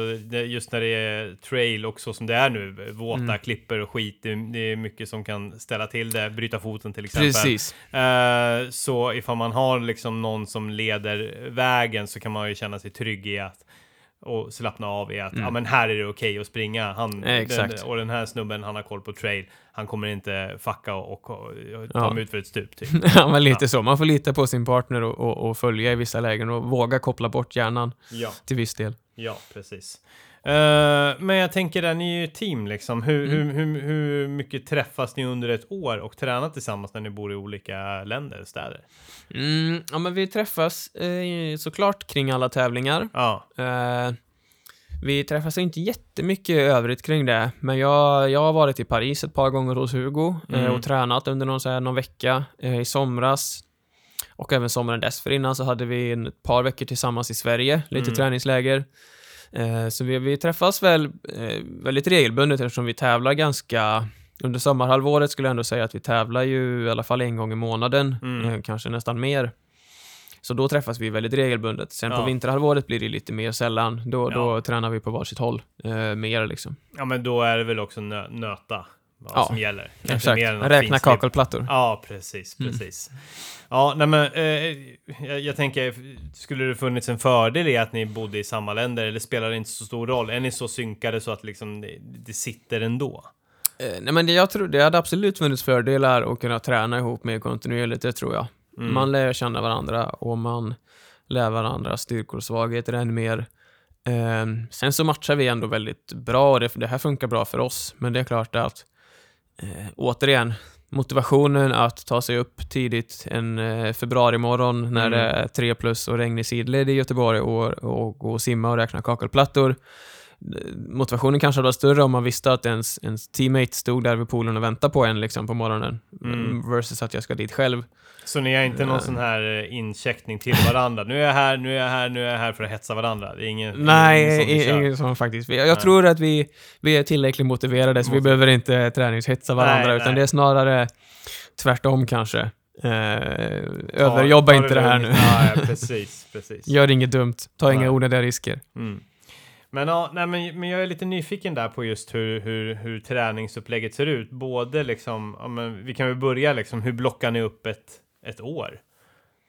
just när det är trail och så som det är nu, våta Mm. klipper och skit, det, det är mycket som kan ställa till det, bryta foten till exempel. precis, Eh, så ifall man har liksom någon som leder vägen så kan man ju känna sig trygg i att och slappna av i att Mm. ja men här är det okej att springa. Han, Eh. Den, och den här snubben, han har koll på trail. Han kommer inte fucka och, och, och ta Ja. mig ut för ett stup typ. <laughs> ja, men lite Ja. så. Man får lita på sin partner och, och, och följa i vissa lägen och våga koppla bort hjärnan ja, till viss del. ja, precis. Eh, men jag tänker, ni är ju team liksom. Hur, Mm. hur, hur, hur mycket träffas ni under ett år och tränar tillsammans när ni bor i olika länder, städer? Mm, ja, men vi träffas eh, såklart kring alla tävlingar. Ja, Eh, vi träffas inte jättemycket i övrigt kring det, men jag, jag har varit i Paris ett par gånger hos Hugo eh, Mm. och tränat under någon, så här, någon vecka eh, i somras. Och även sommaren dessförinnan så hade vi en, ett par veckor tillsammans i Sverige, lite Mm. träningsläger. Eh, så vi, vi träffas väl eh, väldigt regelbundet eftersom vi tävlar ganska under sommarhalvåret skulle jag ändå säga att vi tävlar ju i alla fall en gång i månaden, Mm. eh, kanske nästan mer. Så då träffas vi väldigt regelbundet. Sen på Ja. vinterhalvåret blir det lite mer sällan. Då, Ja. då tränar vi på varsitt håll. Eh, mer liksom. ja men då är det väl också nö nöta vad Ja, som gäller. Kanske Exakt. mer än Räkna kakelplattor. Ja, precis, Mm. precis. Ja, nej men eh, jag, jag tänker, skulle det funnits en fördel i att ni bodde i samma länder eller spelar det inte så stor roll? Är ni så synkade så att liksom det, det sitter ändå? Eh, nej men det, jag tror, det hade absolut funnits fördelar att kunna träna ihop mer kontinuerligt, det tror jag. Mm. Man lär känna varandra och man lär varandras styrkor och svagheter än mer. Eh, sen så matchar vi ändå väldigt bra och det, det här funkar bra för oss, men det är klart att eh, återigen, motivationen att ta sig upp tidigt en eh, februari morgon när Mm. det är 3 plus och regnig sidled i Göteborg och, och gå och simma och räkna kakelplattor. Eh, Motivationen kanske hade varit större om man visste att ens, ens teammate stod där vid poolen och väntade på en liksom, på morgonen. Mm. Versus att jag ska dit själv. Så ni har inte någon Eh. sån här eh, incheckning till varandra? Nu är jag här, nu är jag här, nu är jag här för att hetsa varandra? Det är ingen, Nej, ingen sån ingen sån faktiskt. Jag, Nej. tror att vi, vi är tillräckligt motiverade så vi behöver inte träningshetsa varandra Nej, utan nej. det är snarare tvärtom kanske. Eh, överjobba ta inte det här nu. ja, <laughs> precis, precis. Gör inget dumt. Ta Nej. inga onödiga risker. Mm. Men, ja, nej, men, men jag är lite nyfiken där på just hur, hur, hur träningsupplägget ser ut. Både liksom, ja, men vi kan väl börja liksom, hur blockar ni upp ett, ett år?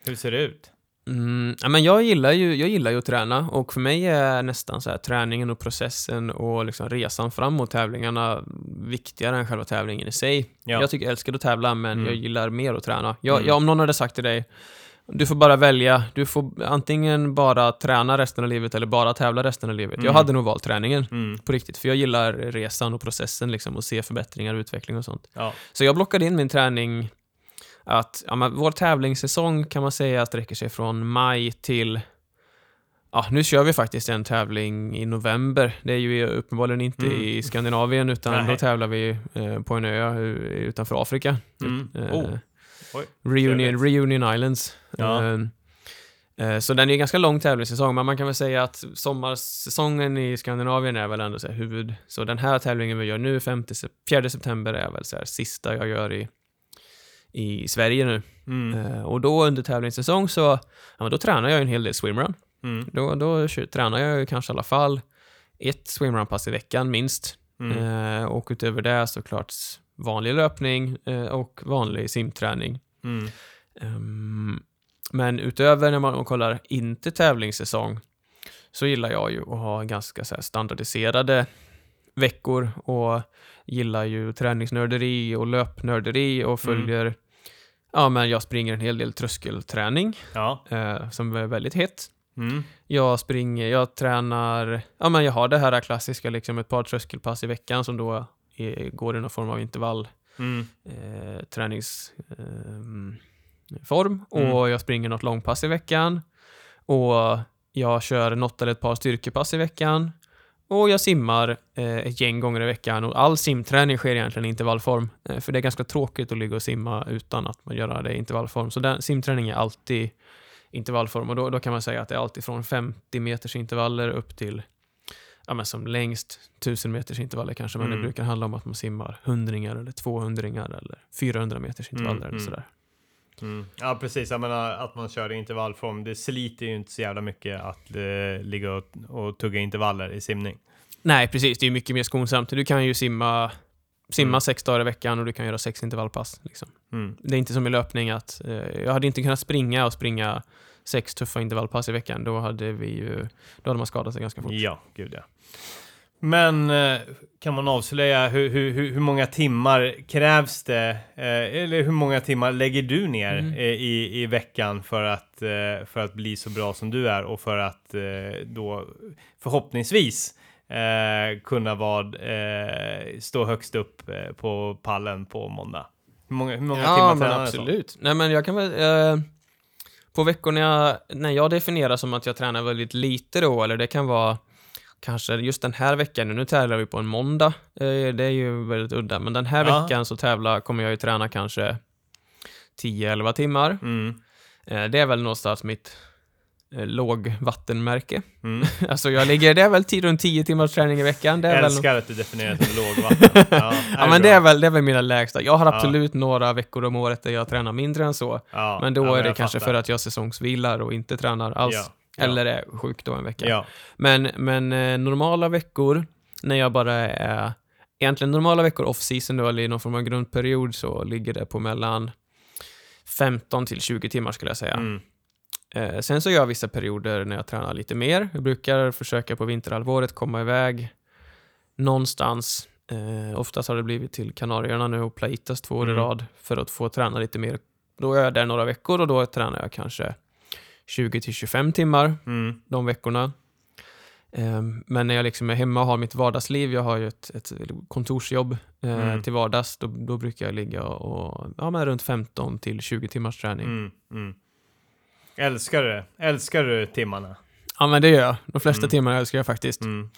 Hur ser det ut? Mm, men jag, gillar ju, jag gillar ju att träna och för mig är nästan så här träningen och processen och liksom resan fram mot tävlingarna viktigare än själva tävlingen i sig. Ja. Jag tycker jag älskar att tävla men Mm. jag gillar mer att träna. Jag, Mm. jag, om någon hade sagt till dig du får bara välja, du får antingen bara träna resten av livet eller bara tävla resten av livet. Mm. Jag hade nog valt träningen Mm. på riktigt, för jag gillar resan och processen liksom och se förbättringar och utveckling och sånt. Ja. Så jag blockade in min träning att ja, men vår tävlingssäsong kan man säga sträcker sig från maj till Ja, nu kör vi faktiskt en tävling i november. Det är ju uppenbarligen inte Mm. i Skandinavien, utan Nej. då tävlar vi eh, på en ö u- utanför Afrika. Mm. Eh, Oh. Oj, Reunion. Reunion Islands. Ja. Eh, eh, så den är en ganska lång tävlingssäsong, men man kan väl säga att sommarsäsongen i Skandinavien är väl ändå så huvud... Så den här tävlingen vi gör nu, 5 sep- 4 september, är väl så sista jag gör i, i Sverige nu. Mm. Eh, och då under tävlingssäsong så, ja, men då tränar jag en hel del swimrun. Mm. Då, då tränar jag kanske i alla fall ett swimrun-pass i veckan minst. Mm. Eh, och utöver det såklart vanlig löpning eh, och vanlig simträning. Mm. Ehm, men utöver när man kollar inte tävlingssäsong så gillar jag ju att ha ganska så standardiserade veckor och gillar ju träningsnörderi och löpnörderi och följer Ja, men jag springer en hel del tröskelträning Ja. eh, som är väldigt hett. Mm. Jag springer, jag tränar, ja men jag har det här klassiska liksom ett par tröskelpass i veckan som då är, går i någon form av intervall Mm. eh, träningsform eh. Mm. och jag springer något långpass i veckan och jag kör något eller ett par styrkepass i veckan och jag simmar eh, ett gäng gånger i veckan och all simträning sker egentligen i intervallform eh, för det är ganska tråkigt att ligga och simma utan att man gör det i intervallform så den, simträning är alltid intervallform och då, då kan man säga att det är alltid från 50 meters intervaller upp till ja, men som längst 1000 meters intervaller kanske, men Mm. det brukar handla om att man simmar hundringar eller tvåhundringar eller 400 meters intervaller Mm, eller mm. sådär. Mm. Ja, precis. Jag menar att man kör i intervallform. Det sliter ju inte så jävla mycket att eh, ligga och, och tugga intervaller i simning. Nej, precis. Det är mycket mer skonsamt. Du kan ju simma, simma Mm. sex dagar i veckan och du kan göra sex intervallpass. Liksom. Mm. Det är inte som i löpning att eh, jag hade inte kunnat springa och springa sex tuffa intervallpass i veckan. Då hade vi ju, då hade man skadat sig ganska fort. Ja, gud ja. Men eh, kan man avslöja hur, hur, hur, många timmar krävs det? Eh, eller hur många timmar lägger du ner Mm. eh, i, i veckan för att, för att bli så bra som du är och för att då förhoppningsvis kunna eh, stå högst upp på pallen på måndag? Hur många, hur många ja, timmar tränar du så? absolut. Nej, men jag kan väl... Eh, på veckor när jag, när jag definierar som att jag tränar väldigt lite då, eller det kan vara kanske just den här veckan, nu tävlar vi på en måndag, eh, det är ju väldigt udda, men den här Ja. veckan så tävlar, kommer jag ju träna kanske 10-11 timmar. Mm, Eh, det är väl någonstans mitt eh, lågvattenmärke. mm. <laughs> Alltså jag ligger, det är väl tid runt 10 timmars träning i veckan. Det är Jag väl älskar att du definierar det som lågvatten. <laughs> Ja, Ja, men det är, väl, det är väl mina lägsta. Jag har Ja. absolut några veckor om året där jag tränar mindre än så. Ja, Men då ja, är det kanske fattar. för att jag säsongsvilar och inte tränar alls. Eller är sjuk då en vecka. Ja. Men, men eh, normala veckor, när jag bara är... Egentligen normala veckor off-season då, eller i någon form av grundperiod, så ligger det på mellan 15 till 20 timmar skulle jag säga. Mm. Eh, sen så gör jag vissa perioder när jag tränar lite mer. Jag brukar försöka på vinterhalvåret komma iväg någonstans. Eh, oftast har det blivit till Kanarieöarna nu och Plaitas två år i Mm. rad för att få träna lite mer. Då är jag där några veckor och då tränar jag kanske 20 till 25 timmar Mm. de veckorna. Ehm, Men när jag liksom är hemma och har mitt vardagsliv, jag har ju ett, ett kontorsjobb eh, Mm. till vardags, då, då brukar jag ligga och, ja men runt 15 till 20 timmars träning. Mm, mm. Älskar du det? Älskar du timmarna? Ja men det gör jag. De flesta Mm. timmarna älskar jag faktiskt. Mm.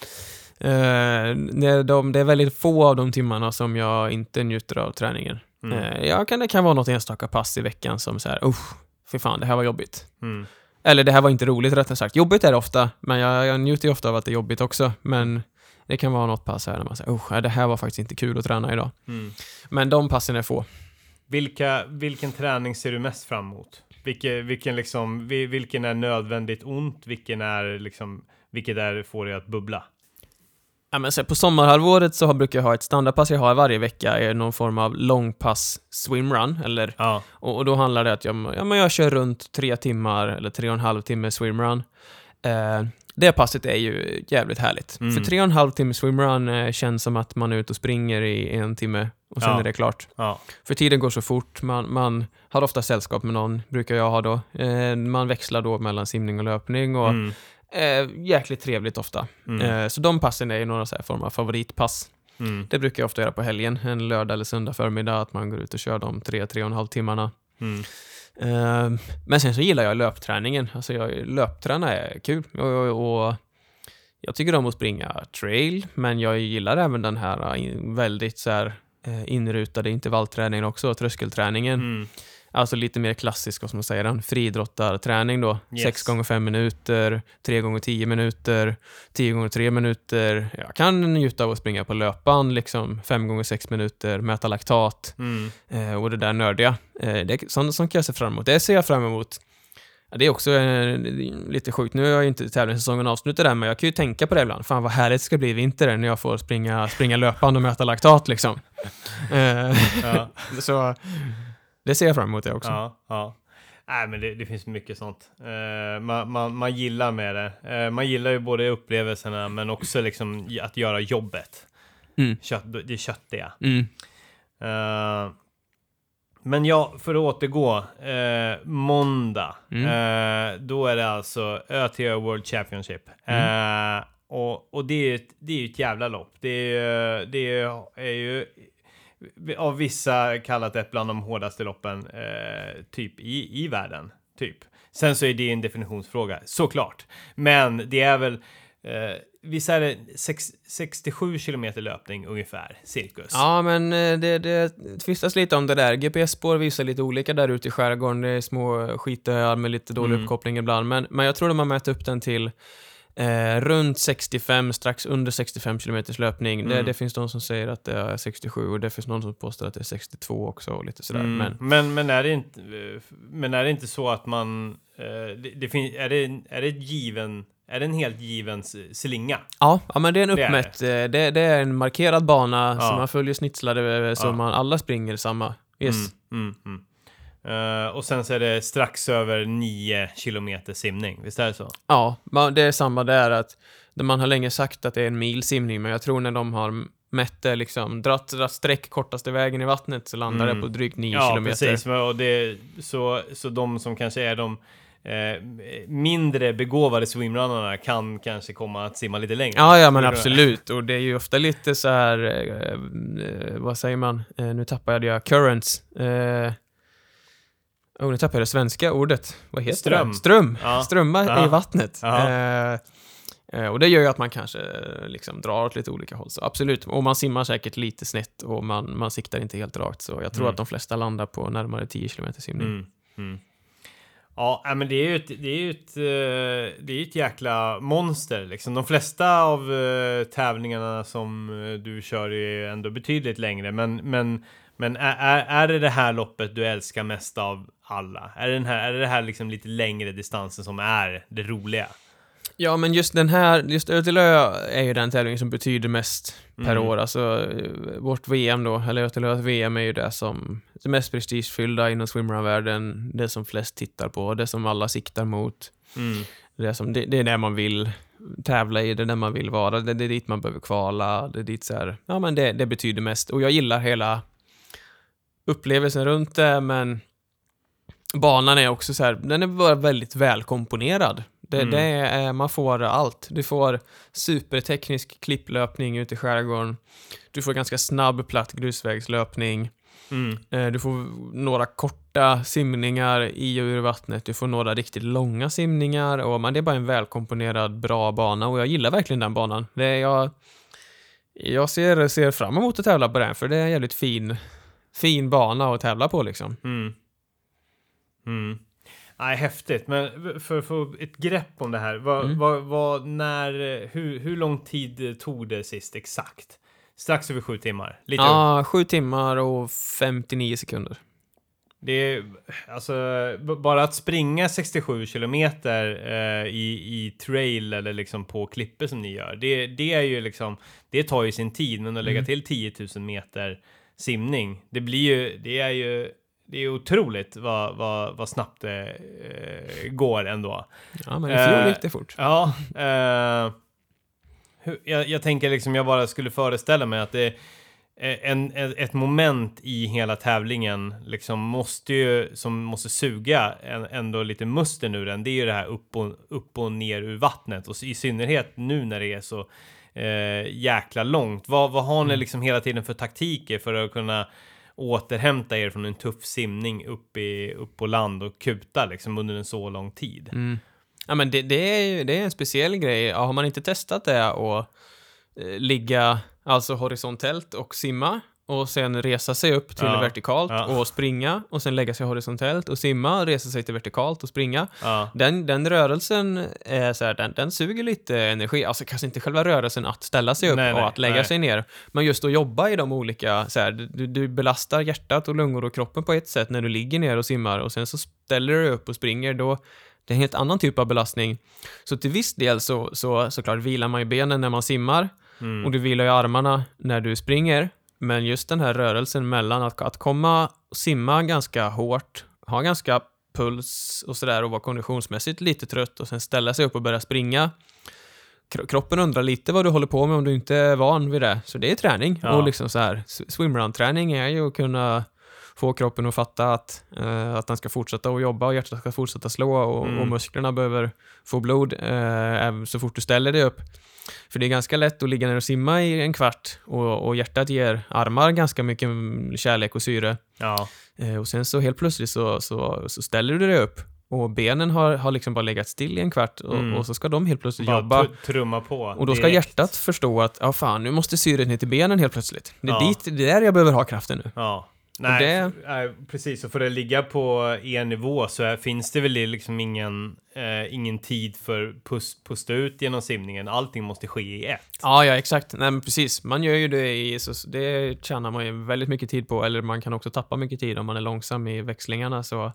Eh, det, är de, det är väldigt få av de timmarna som jag inte njuter av träningen. Mm. Eh, jag kan, det kan vara något enstaka pass i veckan som så här, usch, fy fan, det här var jobbigt. Mm. Eller det här var inte roligt rättare sagt. Jobbigt är det ofta, men jag, jag njuter ju ofta av att det är jobbigt också. Men det kan vara något pass här när man säger, usch, det här var faktiskt inte kul att träna idag. Mm. Men de passen är få. Vilka, vilken träning ser du mest fram emot? Vilken, vilken, liksom, vi- vilken är nödvändigt ont? Vilken är liksom, vilket är får dig att bubbla? Ja, men så på sommarhalvåret så brukar jag ha ett standardpass jag har varje vecka, är någon form av långpass swimrun, eller Ja. Och, och då handlar det att jag, ja, men jag kör runt tre timmar eller tre och en halv timme swimrun. Eh, det passet är ju jävligt härligt. Mm. För tre och en halv timme swimrun eh, känns som att man är ute och springer i en timme och sen Ja. är det klart. Ja. För tiden går så fort, man, man har ofta sällskap med någon, brukar jag ha då. Eh, man växlar då mellan simning och löpning och Mm. Eh, jäkligt trevligt ofta. Mm. Eh, så de passen är ju några så här form av favoritpass. Mm. Det brukar jag ofta göra på helgen, en lördag eller söndag förmiddag, att man går ut och kör de tre, tre och en halv timmarna. Mm. Ehm, men sen så gillar jag löpträningen. Alltså jag, löpträna är kul. Och, och, och jag tycker om att springa trail, men jag gillar även den här eh, väldigt så här, eh, inrutade intervallträningen också, tröskelträningen. Alltså lite mer klassisk, vad ska man säga, den friidrottarträning då. Yes. 6 gånger 5 minuter, 3 gånger 10 minuter, 10 gånger 3 minuter. Jag kan njuta av att springa på löpband, liksom 5 gånger 6 minuter, mäta laktat Mm. eh, och det där nördiga. Eh, det, sånt, sånt kan jag se fram emot. Det ser jag fram emot. Ja, det är också eh, lite sjukt. Nu har ju inte tävlingssäsongen avslutat än, men jag kan ju tänka på det ibland. Fan vad härligt det ska bli i vinter när jag får springa, springa löpband och mäta laktat liksom. <laughs> Eh, Ja. <laughs> så det ser jag fram emot det också. Ja, ja. Nej, men det, det finns mycket sånt. Eh, man, man, man gillar med det. Eh, man gillar ju både upplevelserna men också liksom att göra jobbet. Mm. Kött, det köttiga. Mm. Eh, men ja, för att återgå. Måndag. Mm. Då är det alltså ÖTÖ World Championship. Mm. Och och det, är ju ett, det är ett jävla lopp. Det är, det är ju av vissa kallat ett bland de hårdaste loppen eh, typ i, i världen. Typ. Sen så är det en definitionsfråga, såklart. Men det är väl, eh, visst är det sex, 67 kilometer löpning ungefär, cirkus? Ja, men eh, det, det tvistas lite om det där. GPS-spår visar lite olika där ute i skärgården. Det är små skitöar med lite dålig Mm. uppkoppling ibland. Men, men jag tror de har mätt upp den till eh, runt 65, strax under 65 kilometers löpning. Det, Mm. det finns de som säger att det är 67 och det finns någon som påstår att det är 62 också och lite sådär. Mm, Men, men, men, är det inte, eh, men är det inte så att man, eh, det, det är, det, är det given, är det en helt given slinga? ja, ja, men det är en Det är uppmätt, eh, det, det är en markerad bana Ja. som man följer snitslade så Ja. man alla springer samma. Yes. Mm, Eh, och sen så är det strax över 9 kilometer simning, visst är det så? Ja, det är samma där att man har länge sagt att det är en mil simning, men jag tror när de har mätt det liksom, dratt, dratt streck kortaste vägen i vattnet så landar Mm. det på drygt 9 Ja, kilometer. precis. Men- Och det, så, så de som kanske är de eh, mindre begåvade swimrunnarna kan kanske komma att simma lite längre. Ja, ja men absolut. Och det är ju ofta lite så här, eh, eh, vad säger man? Eh, nu tappade jag currents. Oh, nu tappade jag det svenska ordet. Vad heter Ström. det? Ström. Ja. Strömmar Ja. i vattnet. Ja. Eh, eh, och det gör ju att man kanske eh, liksom drar åt lite olika håll. Så absolut. Och man simmar säkert lite snett och man, man siktar inte helt rakt. Så jag tror Mm. att de flesta landar på närmare 10 km simning. Mm, mm. Ja, men det är ju ett, det är ett, eh, det är ett jäkla monster liksom. De flesta av tävlingarna som du kör är ändå betydligt längre, men, men, men är, är, är det det här loppet du älskar mest av alla? Är det, den här, är det det här liksom lite längre distansen som är det roliga? Ja, men just den här, just Ötelö är ju den tävlingen som betyder mest per Mm. år. Alltså, vårt VM då, eller Ötelös VM är ju det som, det mest prestigefyllda inom swimrun-världen, det som flest tittar på, det som alla siktar mot. Mm. Det, som, det, det är där man vill tävla i, det är där man vill vara, det, det är dit man behöver kvala, det är dit så här, ja men det, det betyder mest. Och jag gillar hela upplevelsen runt det, men banan är också så här, den är bara väldigt välkomponerad. Det, Mm. det är, man får allt. Du får superteknisk klipplöpning ute i skärgården. Du får ganska snabb platt grusvägslöpning. Mm. Eh, Du får några korta simningar i och ur vattnet. Du får några riktigt långa simningar. Och man, det är bara en välkomponerad, bra bana och jag gillar verkligen den banan. Det är jag, jag ser, ser fram emot att tävla på den, för det är en jävligt fin, fin bana att tävla på liksom. Mm. Mm. Nej, häftigt. Men för att få ett grepp om det här. Vad, Mm. vad, vad, när, hur, hur lång tid tog det sist exakt? Strax över sju timmar. Lite. Ja, sju timmar och 59 sekunder. Det är alltså bara att springa 67 kilometer eh, i, i trail eller liksom på klippor som ni gör. Det, det är ju liksom, det tar ju sin tid, men att lägga Mm. till 10 000 meter simning, det blir ju, det är ju, det är otroligt vad, vad, vad snabbt det eh, går ändå. Ja, men i fjol Eh, gick det fort. Ja, eh, hur, jag, jag tänker liksom jag bara skulle föreställa mig att det är en, en, ett moment i hela tävlingen liksom måste ju, som måste suga en, ändå lite musten ur den. Det är ju det här upp och, upp och ner ur vattnet och i synnerhet nu när det är så eh, jäkla långt. Vad, vad har ni Mm. liksom hela tiden för taktiker för att kunna återhämta er från en tuff simning upp, i, upp på land och kuta liksom under en så lång tid? Mm. Ja, men det, det, är det är en speciell grej. Ja, har man inte testat det och eh, ligga alltså horisontellt och simma och sen resa sig upp till Ja, vertikalt ja. och springa och sen lägga sig horisontellt och simma, resa sig till vertikalt och springa. Ja. Den, den rörelsen är så här, den, den suger lite energi. Alltså kanske inte själva rörelsen att ställa sig upp Nej, och nej, att lägga nej. sig ner, men just att jobba i de olika, så här, du, du belastar hjärtat och lungor och kroppen på ett sätt när du ligger ner och simmar och sen så ställer du dig upp och springer, då det är en helt annan typ av belastning. Så till viss del så, så såklart vilar man ju benen när man simmar Mm. och du vilar ju armarna när du springer. Men just den här rörelsen mellan att, att komma och simma ganska hårt, ha ganska puls och sådär och vara konditionsmässigt lite trött och sen ställa sig upp och börja springa. Kro- Kroppen undrar lite vad du håller på med om du inte är van vid det. Så det är träning. Ja. Och liksom så här, swimrun-träning är ju att kunna få kroppen att fatta att, eh, att den ska fortsätta att jobba och hjärtat ska fortsätta slå och, Mm. och musklerna behöver få blod eh, så fort du ställer dig upp. För det är ganska lätt att ligga ner och simma i en kvart och, och hjärtat ger armar ganska mycket kärlek och syre. Ja. Eh, och sen så helt plötsligt så, så, så ställer du dig upp och benen har, har liksom bara legat still i en kvart och, Mm. och så ska de helt plötsligt Bara jobba. tr- trumma på. Och då ska direkt. hjärtat förstå att, ja fan, nu måste syret ner till benen helt plötsligt. Det är Ja. dit, det är där jag behöver ha kraften nu. Ja. Nej, det- nej, precis. Och för att ligga på er nivå så är, finns det väl liksom ingen, eh, ingen tid för pus, pusta ut genom simningen. Allting måste ske i ett. Ja, ja, exakt. Nej, men precis. Man gör ju det i, så det tjänar man ju väldigt mycket tid på, eller man kan också tappa mycket tid om man är långsam i växlingarna, så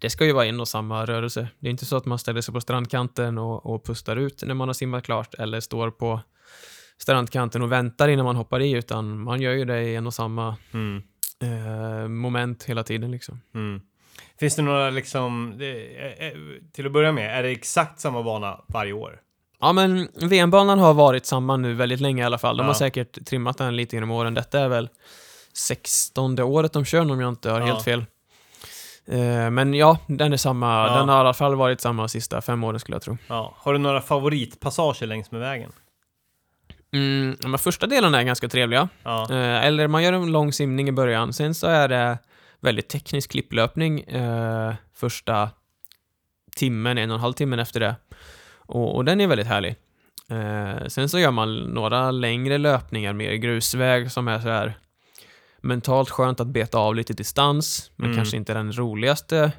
det ska ju vara en och samma rörelse. Det är inte så att man ställer sig på strandkanten och, och pustar ut när man har simmat klart, eller står på strandkanten och väntar innan man hoppar i, utan man gör ju det i en och samma Mm. Eh, moment hela tiden liksom. Mm. Finns det några liksom, eh, eh, till att börja med, är det exakt samma bana varje år? Ja, men VM-banan har varit samma nu väldigt länge i alla fall. De Ja. har säkert trimmat den lite genom åren. Detta är väl 16 året de kör om jag inte har Ja. helt fel. Eh, men ja, den är samma. Ja. Den har i alla fall varit samma de sista fem åren skulle jag tro. Har du några favoritpassager längs med vägen? Mm, de första delarna är ganska trevliga. Ja. Eh, eller man gör en lång simning i början. Sen så är det väldigt teknisk klipplöpning eh, första timmen, en och en halv timmen efter det. Och, och den är väldigt härlig. Eh, sen så gör man några längre löpningar mer grusväg som är så här mentalt skönt att beta av lite distans, men Mm. kanske inte den roligaste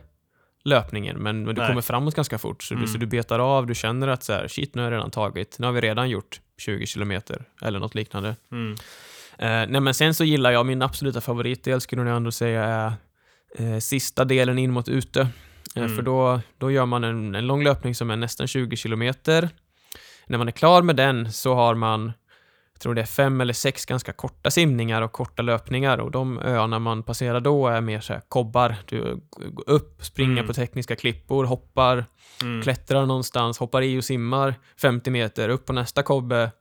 löpningen, men, men du Nej. kommer framåt ganska fort, så, Mm. du, så du betar av, du känner att så här, shit, nu har jag redan tagit, nu har vi redan gjort 20 kilometer, eller något liknande. Mm. Eh, nej men sen så gillar jag, min absoluta favoritdel skulle jag ändå säga är eh, sista delen in mot ute. Eh, Mm. För då, då gör man en, en lång löpning som är nästan 20 kilometer. När man är klar med den så har man, jag tror det är fem eller sex ganska korta simningar och korta löpningar och de öarna man passerar då är mer så här kobbar. Du går upp, springer Mm. på tekniska klippor, hoppar, Mm. klättrar någonstans, hoppar i och simmar 50 meter upp på nästa kobbe.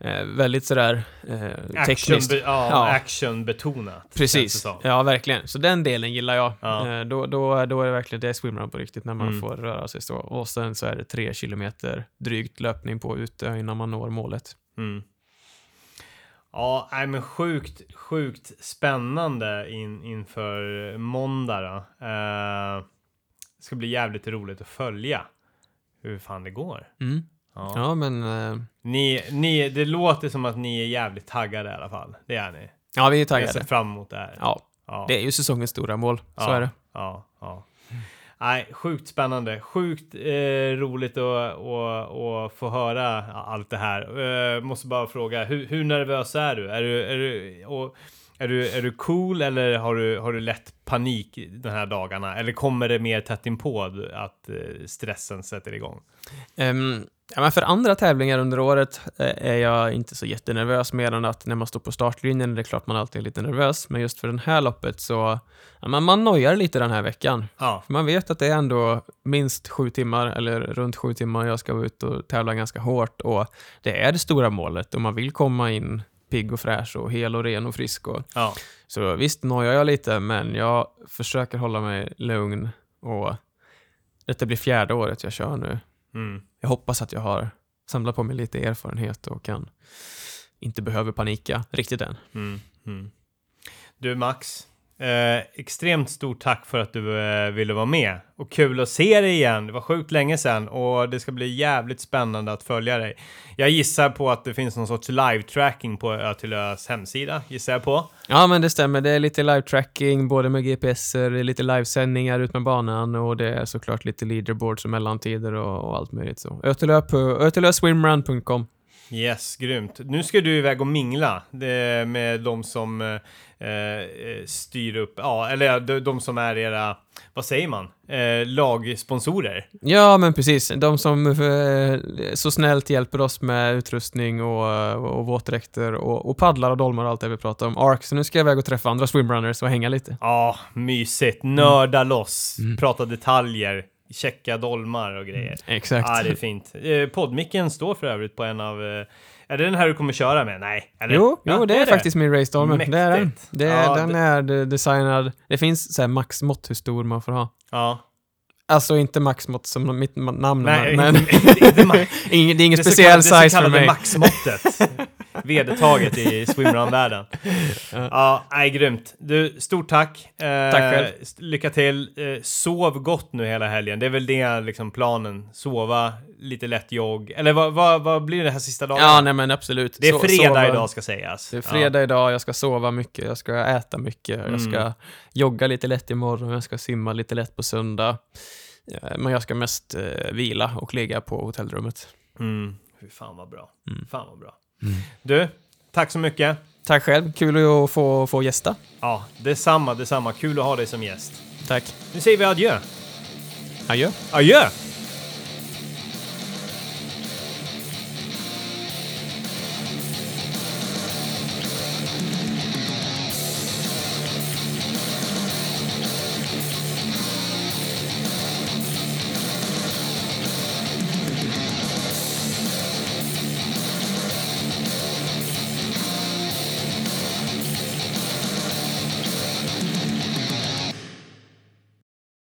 Eh, väldigt sådär eh, Action, tekniskt. ja, Ja. actionbetonat. Precis, ja verkligen. Så den delen gillar jag. Ja. Eh, då, då, då är det verkligen det är swimrun på riktigt när man Mm. får röra sig så. Och sen så är det tre kilometer drygt löpning på ute innan man når målet. Mm. Ja, nej, men sjukt, sjukt spännande in, inför måndag då. Eh, det ska bli jävligt roligt att följa hur fan det går. Mm. Ja. Ja, men eh, Ni, ni, det låter som att ni är jävligt taggade i alla fall. Det är ni. ja, vi är Jag ser taggade. fram emot det här. Ja, Ja. det är ju säsongens stora mål. Så ja, är det. Ja, ja. Nej, sjukt spännande. Sjukt eh, roligt att, att, att få höra allt det här. Eh, måste bara fråga, hur, hur nervös är du? Är du, är du, och, är du, är du cool eller har du, har du lätt panik de här dagarna? Eller kommer det mer tätt inpå att eh, stressen sätter igång? Um ja, men för andra tävlingar under året eh, är jag inte så jättenervös, mer än att när man står på startlinjen är det klart man alltid är lite nervös. Men just för det här loppet så, ja, men man nojar lite den här veckan. Ja, För man vet att det är ändå minst sju timmar, eller runt sju timmar, jag ska vara ute och tävla ganska hårt. Och det är det stora målet och man vill komma in pigg och fräsch och hel och ren och frisk. Och, ja, så visst nojar jag lite, men jag försöker hålla mig lugn och detta blir fjärde året jag kör nu. Mm. Jag hoppas att jag har samlat på mig lite erfarenhet och kan inte behöver panika riktigt än. Mm, mm. Du Max, eh, extremt stort tack för att du eh, ville vara med. Och kul att se dig igen. Det var sjukt länge sedan och det ska bli jävligt spännande att följa dig. Jag gissar på att det finns någon sorts live-tracking på Ö till Ös hemsida, gissar jag på. Ja, men det stämmer. Det är lite live-tracking, både med GPSer, lite livesändningar ut med banan och det är såklart lite leaderboards och mellantider och, och allt möjligt. Så Ötelö på ötelöswimrun.com. Yes, grymt. Nu ska du iväg och mingla med de som eh, eh, styr upp, ja, eller de, som är era, vad säger man, eh, lagsponsorer. Ja, men precis. De som så snällt hjälper oss med utrustning och, och våtdräkter och, och paddlar och dolmar och allt det vi pratar om. Ark, så nu ska jag iväg och träffa andra swimrunners och hänga lite. Ja, mysigt. Nörda loss, Mm. prata detaljer, checka dolmar och grejer. Exakt. Ja, det är fint. Eh, poddmicken står för övrigt på en av... Eh, är det den här du kommer köra med? Nej? Eller? Jo, Ja, jo, det är faktiskt min race Stormer. Det är den. Det är, Ja, den det- är de- designad. Det finns så här maxmått hur stor man får ha. Ja. Alltså inte maxmått som mitt namn, Nej, <laughs> men inte, inte <laughs> ingen, det är ingen det så speciell size Det så för kallade mig. maxmåttet. <laughs> Vedertaget i swimrun-världen. <laughs> Ja, nej, grymt. Du, stort tack. Eh, Tack själv. Lycka till. Eh, sov gott nu hela helgen. Det är väl det liksom planen. Sova, lite lätt jogg. Eller vad, vad, vad blir det här sista dagen? Ja, nej men absolut. det är fredag sova- idag ska sägas. Det är fredag idag, jag ska sova mycket, jag ska äta mycket, Mm. jag ska jogga lite lätt imorgon, jag ska simma lite lätt på söndag. Eh, Men jag ska mest eh, vila och ligga på hotellrummet. Ja. Mm. Fy fan vad bra. Mm. Fan vad bra. Du, tack så mycket. Tack själv, kul att få, få gästa. Ja, detsamma, detsamma. Kul att ha dig som gäst. Tack. Nu säger vi adjö. Adjö. Adjö!